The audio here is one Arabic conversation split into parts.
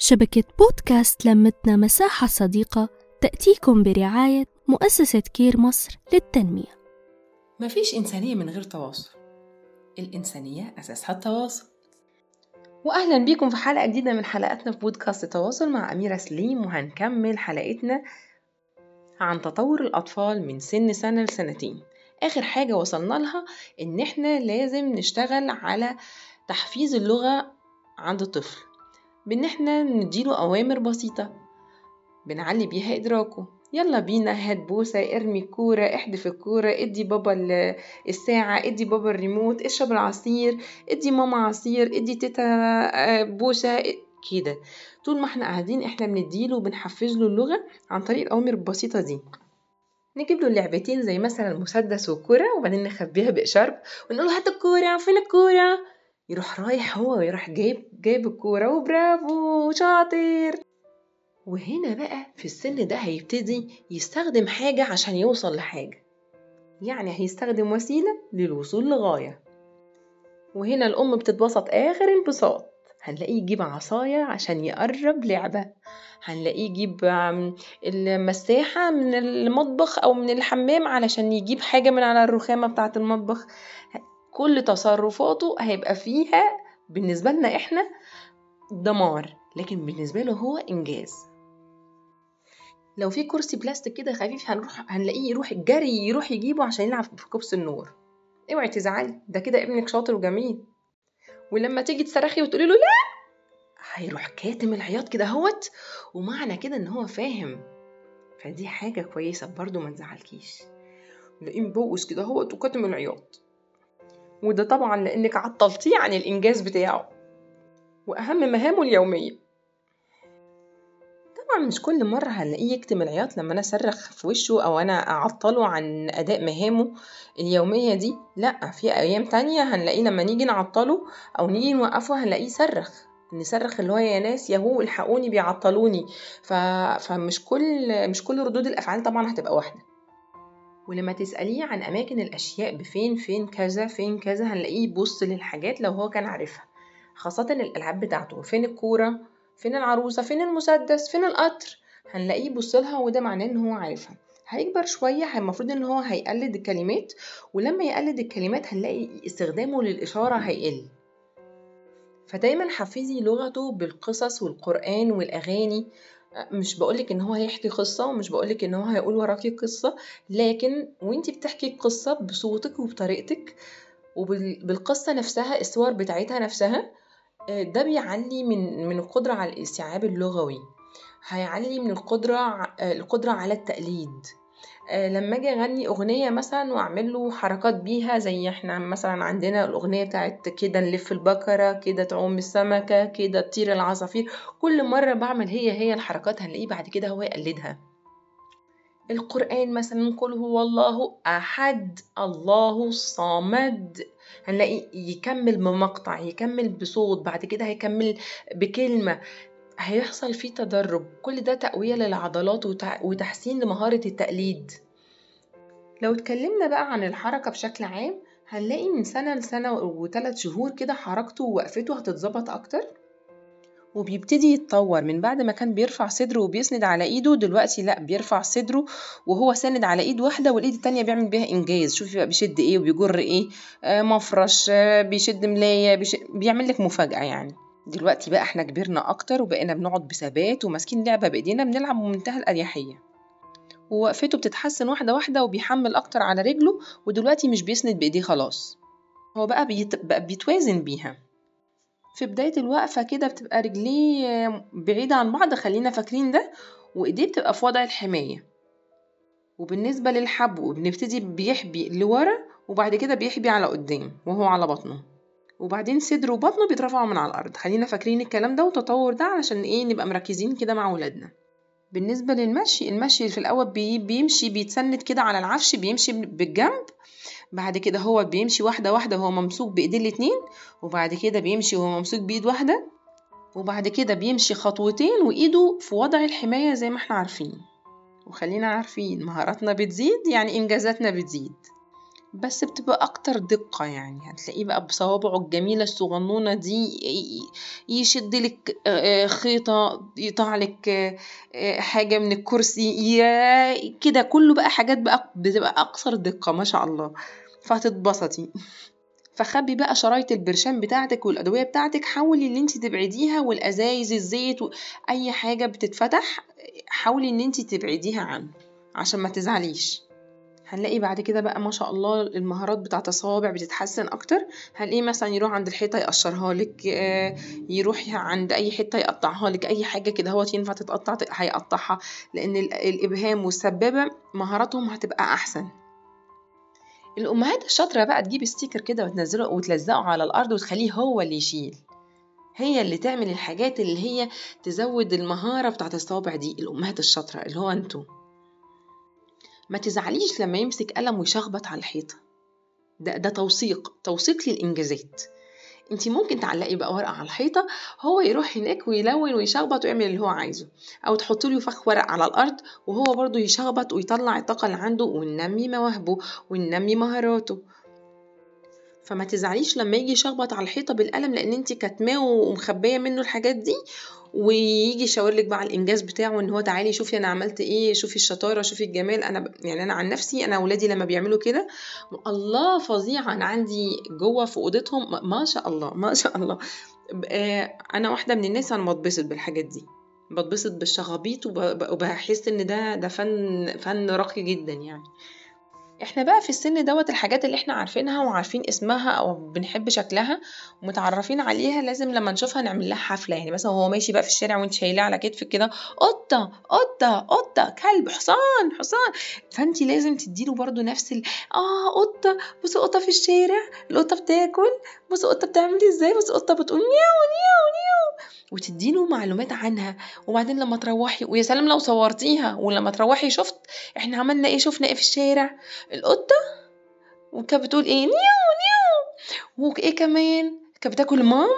شبكة بودكاست لمتنا مساحة صديقة تأتيكم برعاية مؤسسة كير مصر للتنمية. مفيش إنسانية من غير تواصل. الإنسانية أساسها التواصل. وأهلا بيكم في حلقة جديدة من حلقاتنا في بودكاست تواصل مع أميرة سليم وهنكمل حلقتنا عن تطور الأطفال من سن سنة لسنتين. آخر حاجة وصلنا لها إن إحنا لازم نشتغل على تحفيز اللغة عند الطفل. بإن إحنا نديله أوامر بسيطة. بنعلي بيها إدراكه. يلا بينا هات بوسة ارمي الكورة احدف الكورة ادي بابا الساعة ادي بابا الريموت اشرب العصير ادي ماما عصير ادي تيتا بوسة كده. طول ما إحنا قاعدين إحنا بنديله وبنحفز له اللغة عن طريق الأوامر البسيطة دي. نجيب له لعبتين زي مثلا المسدس والكرة وبعدين نخبيها بإشارب ونقول هات الكورة فين الكورة؟ يروح رايح هو ويروح جايب جايب الكورة وبرافو شاطر. وهنا بقى في السن ده هيبتدي يستخدم حاجة عشان يوصل لحاجة. يعني هيستخدم وسيلة للوصول لغاية. وهنا الأم بتتبسط آخر انبساط. هنلاقيه يجيب عصاية عشان يقرب لعبة. هنلاقيه يجيب المساحة من المطبخ أو من الحمام علشان يجيب حاجة من على الرخامة بتاعة المطبخ. كل تصرفاته هيبقى فيها بالنسبة لنا إحنا دمار لكن بالنسبة له هو إنجاز. لو في كرسي بلاستيك كده خفيف هنروح هنلاقيه يروح الجري يروح يجيبه عشان يلعب في كبس النور. اوعي تزعلي ده كده ابنك شاطر وجميل. ولما تيجي تصرخي وتقولي له لا هيروح كاتم العياط كده هوت ومعنى كده ان هو فاهم. فدي حاجة كويسة برضو ما تزعلكيش. لاقيه مبوس كده هوت وكاتم العياط. وده طبعا لأنك عطلتيه عن الإنجاز بتاعه. وأهم مهامه اليومية. طبعا مش كل مرة هنلاقيه يكتم العياط لما أنا أصرخ في وشه أو أنا أعطله عن أداء مهامه اليومية دي. لأ في أيام تانية هنلاقيه لما نيجي نعطله أو نيجي نوقفه هنلاقيه يصرخ نصرخ اللي هو يا ناس يهو الحقوني بيعطلوني. ف... فمش كل مش كل ردود الأفعال طبعا هتبقى واحدة. ولما تسأليه عن أماكن الأشياء بفين فين كذا فين كذا هنلاقيه يبص للحاجات لو هو كان عارفها. خاصة الألعاب بتاعته فين الكورة فين العروسة فين المسدس فين القطر؟ هنلاقيه يبص لها وده معناه إن هو عارفها. هيكبر شوية المفروض إن هو هيقلد الكلمات ولما يقلد الكلمات هنلاقي استخدامه للإشارة هيقل. فدايما حفزي لغته بالقصص والقرآن والأغاني. مش بقولك إن هو هيحكي قصة ومش بقولك إن هو هيقول وراكي قصة لكن وإنتي بتحكي القصة بصوتك وبطريقتك وبالقصة نفسها الصور بتاعتها نفسها ده بيعلي من من القدرة على الاستيعاب اللغوي. هيعلي من القدرة القدرة على التقليد. لما أجي اغني اغنية مثلا واعمل له حركات بيها زي إحنا مثلا عندنا الأغنية بتاعت كده نلف البكره كده تعوم السمكة كده تطير العصافير. كل مرة بعمل هي هي الحركات هنلاقيه بعد كده هو يقلدها. القرآن مثلا قل هو الله أحد الله الصمد. هنلاقي يكمل بمقطع يكمل بصوت بعد كده هيكمل بكلمة. هيحصل فيه تدرب كل ده تقوية للعضلات وتحسين لمهارة التقليد. لو اتكلمنا بقى عن الحركة بشكل عام هنلاقي من سنة لسنة وثلاث شهور كده حركته ووقفته هتتظبط أكتر؟ وبيبتدي يتطور. من بعد ما كان بيرفع صدره وبيسند على إيده دلوقتي لأ بيرفع صدره وهو ساند على إيد واحدة والإيد التانية بيعمل بيها إنجاز. شوفي بقى بيشد إيه وبيجر إيه. آه مفرش آه بيشد ملاية بيش... بيعمل لك مفاجأة يعني. دلوقتي بقى إحنا كبرنا أكتر وبقينا بنقعد بثبات وماسكين لعبة بإيدينا بنلعب بمنتهى الأريحية. ووقفته بتتحسن واحدة واحدة وبيحمل أكتر على رجله ودلوقتي مش بيسند بإيديه خلاص. هو بقى, بيت... بقى بيتوازن بيها. في بداية الوقفة كده بتبقى رجليه بعيدة عن بعض خلينا فاكرين ده وإيديه بتبقى في وضع الحماية. وبالنسبة للحبو بنبتدي بيحبي لورا وبعد كده بيحبي على قدام وهو على بطنه. وبعدين صدره وبطنه بيترفعوا من على الأرض. خلينا فاكرين الكلام ده والتطور ده علشان إيه نبقى مركزين كده مع ولادنا. بالنسبة للمشي المشي في الأول بي بيمشي بيتسند كده على العفش بيمشي بالجنب. بعد كده هو بيمشي واحدة واحدة وهو ممسوك بإيديه الاتنين. وبعد كده بيمشي وهو ممسوك بإيد واحدة. وبعد كده بيمشي خطوتين وإيده في وضع الحماية زي ما إحنا عارفين. وخلينا عارفين مهاراتنا بتزيد يعني إنجازاتنا بتزيد. بس بتبقى أكتر دقة يعني. هتلاقيه بقى بصوابعه الجميلة الصغنونة دي يشد لك آه، خيطة يقطع لك آه، حاجة من الكرسي كده. كله بقى حاجات بقى بتبقى أكثر دقة ما شاء الله. فهتتبسطي. فخبي بقى شرايط البرشام بتاعتك والأدوية بتاعتك. حاولي إن انت تبعديها والأزايز الزيت أي حاجة بتتفتح حاولي إن انت تبعديها عنه عشان ما تزعليش. هنلاقي بعد كده بقى ما شاء الله المهارات بتاعة الصوابع بتتحسن أكتر. هنلاقيه مثلا يروح عند الحيطة يقشرها لك آه، يروح عند أي حتة يقطعها لك أي حاجة كده هو ينفع تتقطع هيقطعها. لأن الإبهام والسبابة مهاراتهم هتبقى أحسن. الأمهات الشاطرة بقى تجيب ستيكر كده وتنزله وتلزقه على الأرض وتخليه هو اللي يشيل. هي اللي تعمل الحاجات اللي هي تزود المهارة بتاعت الصوابع دي الأمهات الشاطرة اللي هو أنتوا. ما تزعليش لما يمسك قلم ويشخبط على الحيطة. ده, ده توثيق توثيق للإنجازات. انت ممكن تعلقي بقى ورقة على الحيطة هو يروح هناك ويلون ويشخبط ويعمل اللي هو عايزه. أو تحط له فخ ورق على الأرض وهو برضه يشخبط ويطلع الطاقة اللي عنده وننمي مواهبه وننمي مهاراته. فما تزعليش لما يجي يشخبط على الحيطة بالقلم لأن انت كاتماه ومخبية منه الحاجات دي ويجي يشاور لك بقى على الإنجاز بتاعه إن هو تعالي شوفي أنا عملت إيه شوفي الشطارة شوفي الجمال. أنا. يعني أنا عن نفسي أنا اولادي لما بيعملوا كده الله فظيع. أنا عندي جوة في أوضتهم ما شاء الله ما شاء الله. آه، أنا واحدة من الناس أنا بتبسط بالحاجات دي. بتبسط بالشغابيط وبحس إن ده ده فن فن راقي جدا يعني. إحنا بقى في السن دوت الحاجات اللي إحنا عارفينها وعارفين اسمها أو بنحب شكلها ومتعرفين عليها لازم لما نشوفها نعمل لها حفلة. يعني مثلا هو ماشي بقى في الشارع وإنت شايلاه على كتفك كده قطة قطة قطة كلب حصان حصان. فانت لازم تديله برضو نفس ال آه قطة بص قطة في الشارع القطة بتاكل بص قطة بتعمل إزاي بص قطة بتقول نيو نيو نيو وتديله معلومات عنها وبعدين لما تروحي ويا سلام لو صورتيها ولما تروحي شفت إحنا عملنا إيه شفنا إيه في الشارع؟ القطة؟ وكانت بتقول إيه نيو نيو. وإيه كمان؟ كانت بتاكل مام؟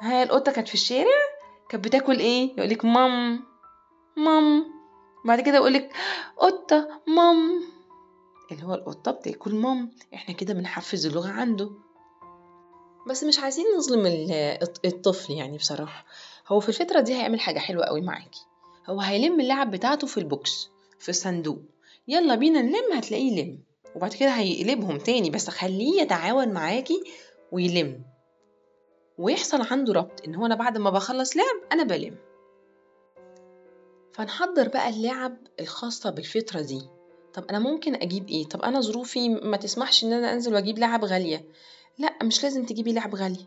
ها القطة كانت في الشارع؟ كانت بتاكل إيه؟ يقولك مام مام. بعد كده يقولك قطة مام. اللي هو القطة بتاكل مام. إحنا كده بنحفز اللغة عنده. بس مش عايزين نظلم الطفل يعني بصراحة. هو في الفترة دي هيعمل حاجة حلوة قوي معاكي. هو هيلم اللعب بتاعته في البوكس في الصندوق. يلا بينا نلم هتلاقيه يلم. وبعد كده هيقلبهم تاني بس خليه يتعاون معاكي ويلم. ويحصل عنده ربط إن هو أنا بعد ما بخلص لعب أنا بلم. فنحضر بقى اللعب الخاصة بالفترة دي. طب أنا ممكن أجيب إيه؟ طب أنا ظروفي ما تسمحش إن أنا أنزل وأجيب لعب غالية. لا مش لازم تجيبي لعب غالي.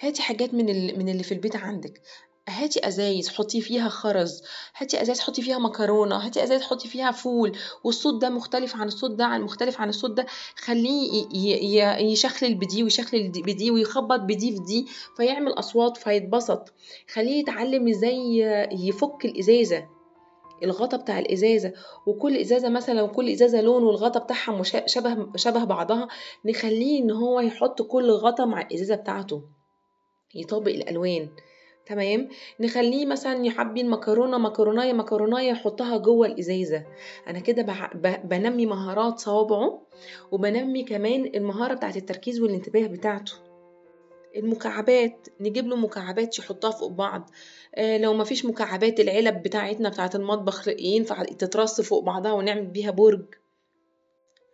هاتي حاجات من اللي, من اللي في البيت عندك. هاتي أزايز حطي فيها خرز هاتي أزايز حطي فيها مكرونة هاتي أزايز حطي فيها فول. والصوت ده مختلف عن الصوت ده عن مختلف عن الصوت ده. خليه يشخلل بدي ويشخلل بدي ويخبط بدي في دي فيعمل أصوات فيتبسط. خليه يتعلم إزاي يفك الإزازة. الغطا بتاع الإزازة وكل إزازة مثلا وكل إزازة لون والغطا بتاعها شبه شبه بعضها نخليه إن هو يحط كل غطا مع الإزازة بتاعته. يطابق الألوان. تمام؟ نخليه مثلا يحبي المكرونة مكروناية مكروناية يحطها جوه الإزازة. أنا كده بنمي مهارات صوابعه وبنمي كمان المهارة بتاعت التركيز والانتباه بتاعته. المكعبات نجيب له مكعبات يحطها فوق بعض. آه لو ما فيش مكعبات العلب بتاعتنا بتاعت المطبخ ينفع تترص فوق بعضها ونعمل بيها برج.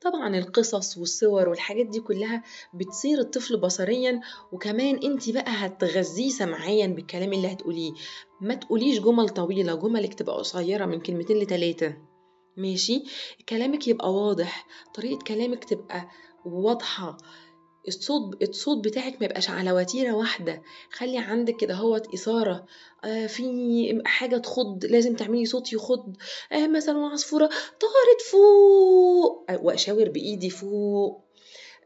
طبعا القصص والصور والحاجات دي كلها بتصير الطفل بصريا وكمان انت بقى هتغذيه سمعيا بالكلام اللي هتقوليه. ما تقوليش جمل طويلة جملك تبقى قصيرة من كلمتين لتلاتة. ماشي؟ كلامك يبقى واضح طريقة كلامك تبقى واضحة. الصوت الصوت بتاعك ما يبقاش على وتيرة واحدة. خلي عندك كده هوت إثارة. آه في حاجة تخض لازم تعملي صوت يخض. آه مثلا عصفورة طارت فوق. آه وأشاور بإيدي فوق.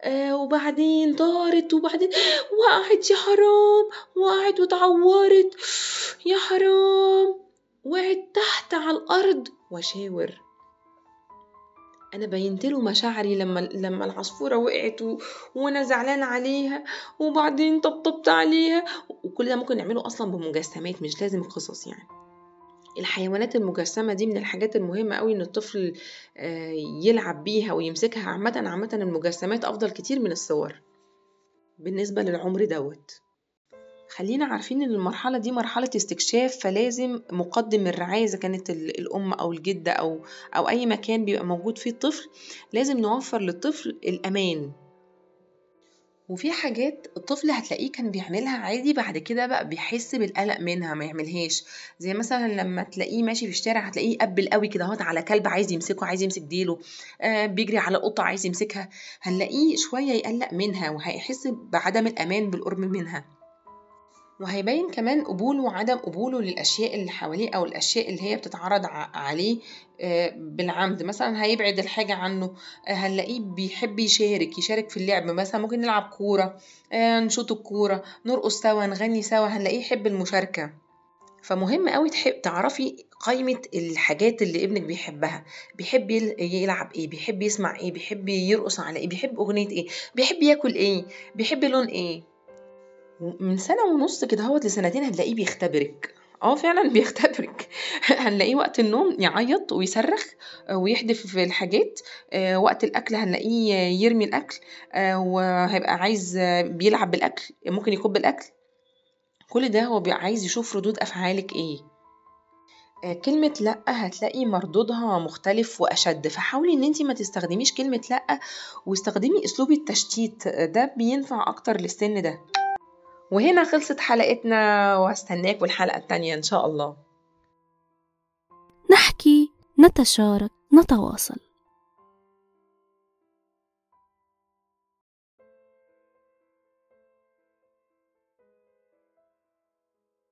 آه وبعدين طارت وبعدين وقعت يا حرام. وقعت وتعورت. يا حرام. وقعت تحت على الأرض. وأشاور. أنا بينت له مشاعري لما لما العصفورة وقعت. وأنا زعلان عليها وبعدين طبطبت عليها وكل ده ممكن نعمله أصلا بمجسمات مش لازم قصص يعني الحيوانات المجسمة دي من الحاجات المهمة قوي إن الطفل آه، يلعب بيها ويمسكها عامةً عامةً المجسمات أفضل كتير من الصور بالنسبة للعمر دوت خلينا عارفين إن المرحلة دي مرحلة استكشاف فلازم مقدم الرعاية إذا كانت الأم أو الجدة أو أو أي مكان بيبقى موجود فيه الطفل لازم نوفر للطفل الأمان. وفي حاجات الطفل هتلاقيه كان بيعملها عادي بعد كده بقى بيحس بالقلق منها ما يعملهاش. زي مثلا لما تلاقيه ماشي في الشارع هتلاقيه قبل قوي كده أهوت على كلب عايز يمسكه عايز يمسك ديله. آه بيجري على قطة عايز يمسكها. هنلاقيه شوية يقلق منها وهيحس بعدم الأمان بالقرب منها. وهيبين كمان قبوله وعدم قبوله للأشياء اللي حواليه أو الأشياء اللي هي بتتعرض عليه آه، بالعمد. مثلا هيبعد الحاجة عنه آه، هنلاقيه بيحب يشارك يشارك في اللعب. مثلا ممكن نلعب كورة آه، نشوط الكورة نرقص سوا نغني سوا هنلاقيه يحب المشاركة. فمهم قوي تعرفي قائمة الحاجات اللي ابنك بيحبها. بيحب يلعب إيه؟ بيحب يسمع إيه؟ بيحب يرقص على إيه؟ بيحب أغنية إيه؟ بيحب ياكل إيه؟ بيحب لون إيه؟ من سنة ونص كده هوت لسنتين هتلاقيه بيختبرك. آه فعلا بيختبرك. هنلاقيه وقت النوم يعيط ويصرخ آه، ويحدف في الحاجات آه، وقت الأكل هنلاقيه يرمي الأكل آه، وهيبقى عايز بيلعب بالأكل ممكن يكب الأكل. كل ده هو عايز يشوف ردود أفعالك إيه. كلمة لأ هتلاقي مردودها مختلف وأشد. فحاولي إن انتي ما تستخدميش كلمة لأ واستخدمي أسلوب التشتيت. ده بينفع أكتر للسن ده. وهنا خلصت حلقتنا واستناكم الحلقة التانية إن شاء الله. نحكي نتشارك نتواصل.